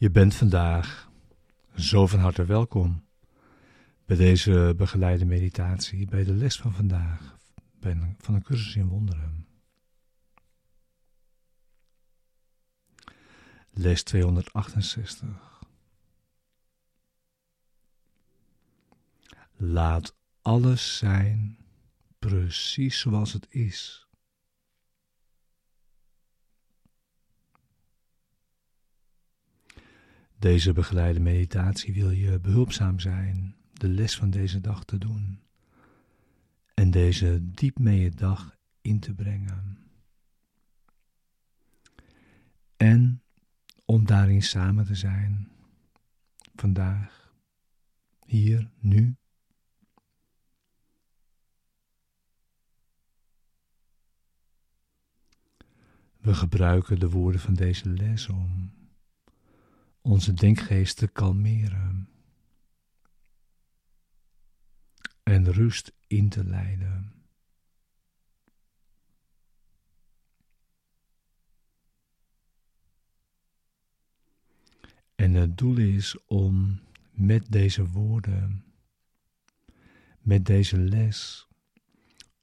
Je bent vandaag zo van harte welkom bij deze begeleide meditatie, bij de les van vandaag van een cursus in wonderen. Les 268. Laat alles zijn precies zoals het is. Deze begeleide meditatie wil je behulpzaam zijn de les van deze dag te doen en deze diep mee je dag in te brengen. En om daarin samen te zijn, vandaag, hier, nu. We gebruiken de woorden van deze les om onze denkgeest te kalmeren en rust in te leiden. En het doel is om met deze woorden, met deze les,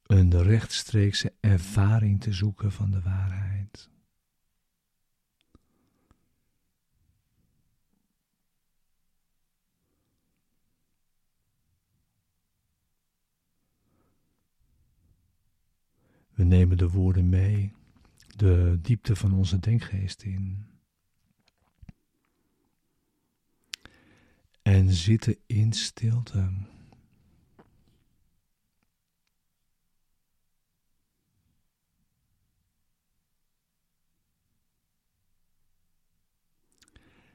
een rechtstreekse ervaring te zoeken van de waarheid. We nemen de woorden mee, de diepte van onze denkgeest in. En zitten in stilte.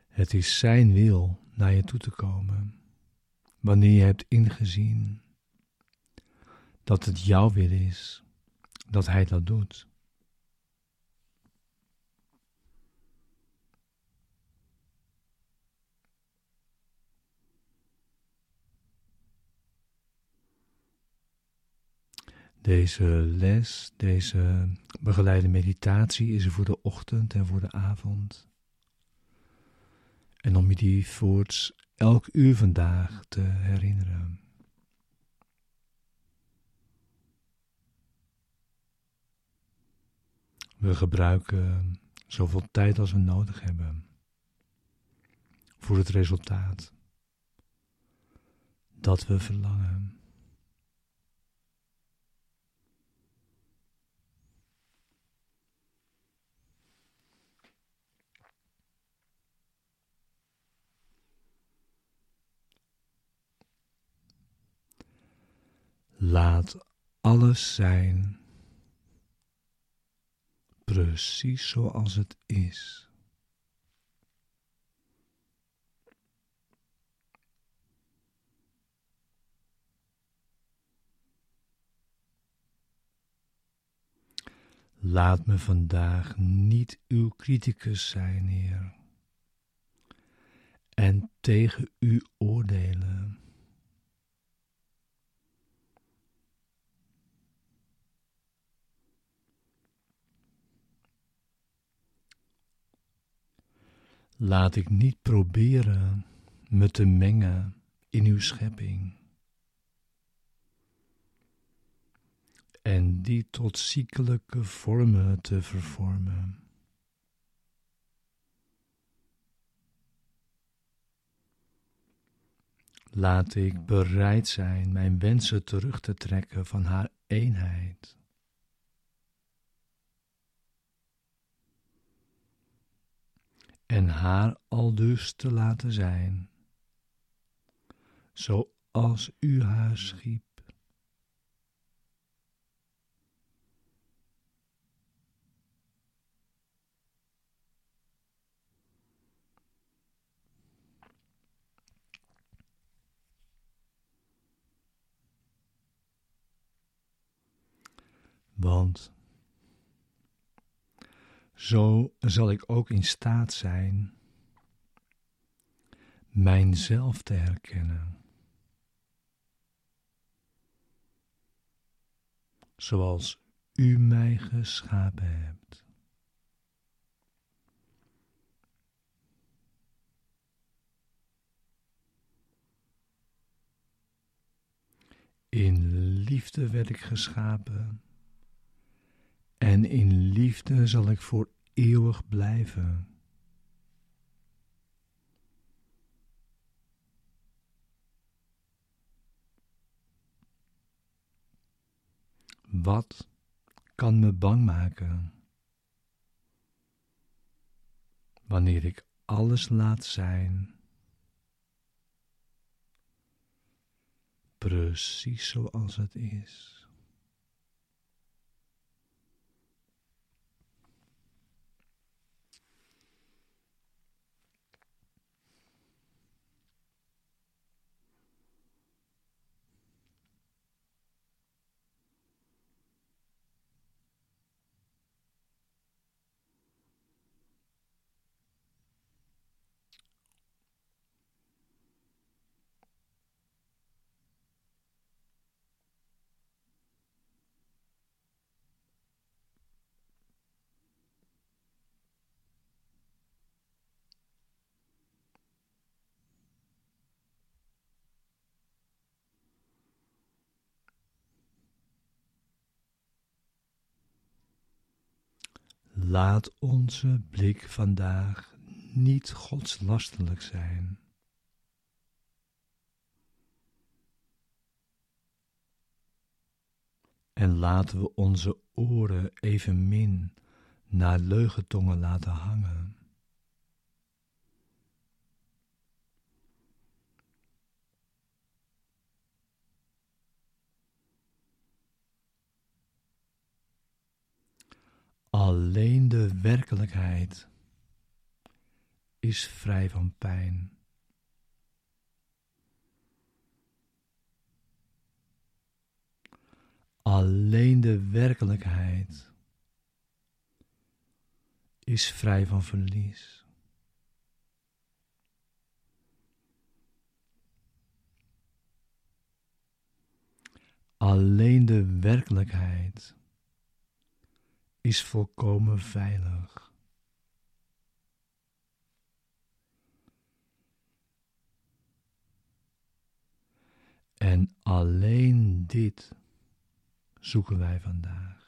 Het is Zijn wil naar je toe te komen, wanneer je hebt ingezien dat het jouw wil is dat Hij dat doet. Deze les, deze begeleide meditatie is er voor de ochtend en voor de avond. En om je die voorts elk uur vandaag te herinneren. We gebruiken zoveel tijd als we nodig hebben voor het resultaat dat we verlangen. Laat alles zijn precies zoals het is. Laat me vandaag niet uw criticus zijn, Heer, en tegen u oordelen. Laat ik niet proberen me te mengen in uw schepping. En die tot ziekelijke vormen te vervormen. Laat ik bereid zijn mijn wensen terug te trekken van haar eenheid. En haar aldus te laten zijn, zoals u haar schiep. Want zo zal ik ook in staat zijn mijnzelf te herkennen. Zoals u mij geschapen hebt. In liefde werd ik geschapen. En in liefde zal ik voor eeuwig blijven. Wat kan me bang maken? Wanneer ik alles laat zijn, precies zoals het is. Laat onze blik vandaag niet godslastelijk zijn. En laten we onze oren evenmin naar leugentongen laten hangen. Alleen de werkelijkheid is vrij van pijn. Alleen de werkelijkheid is vrij van verlies. Alleen de werkelijkheid is volkomen veilig. En alleen dit zoeken wij vandaag.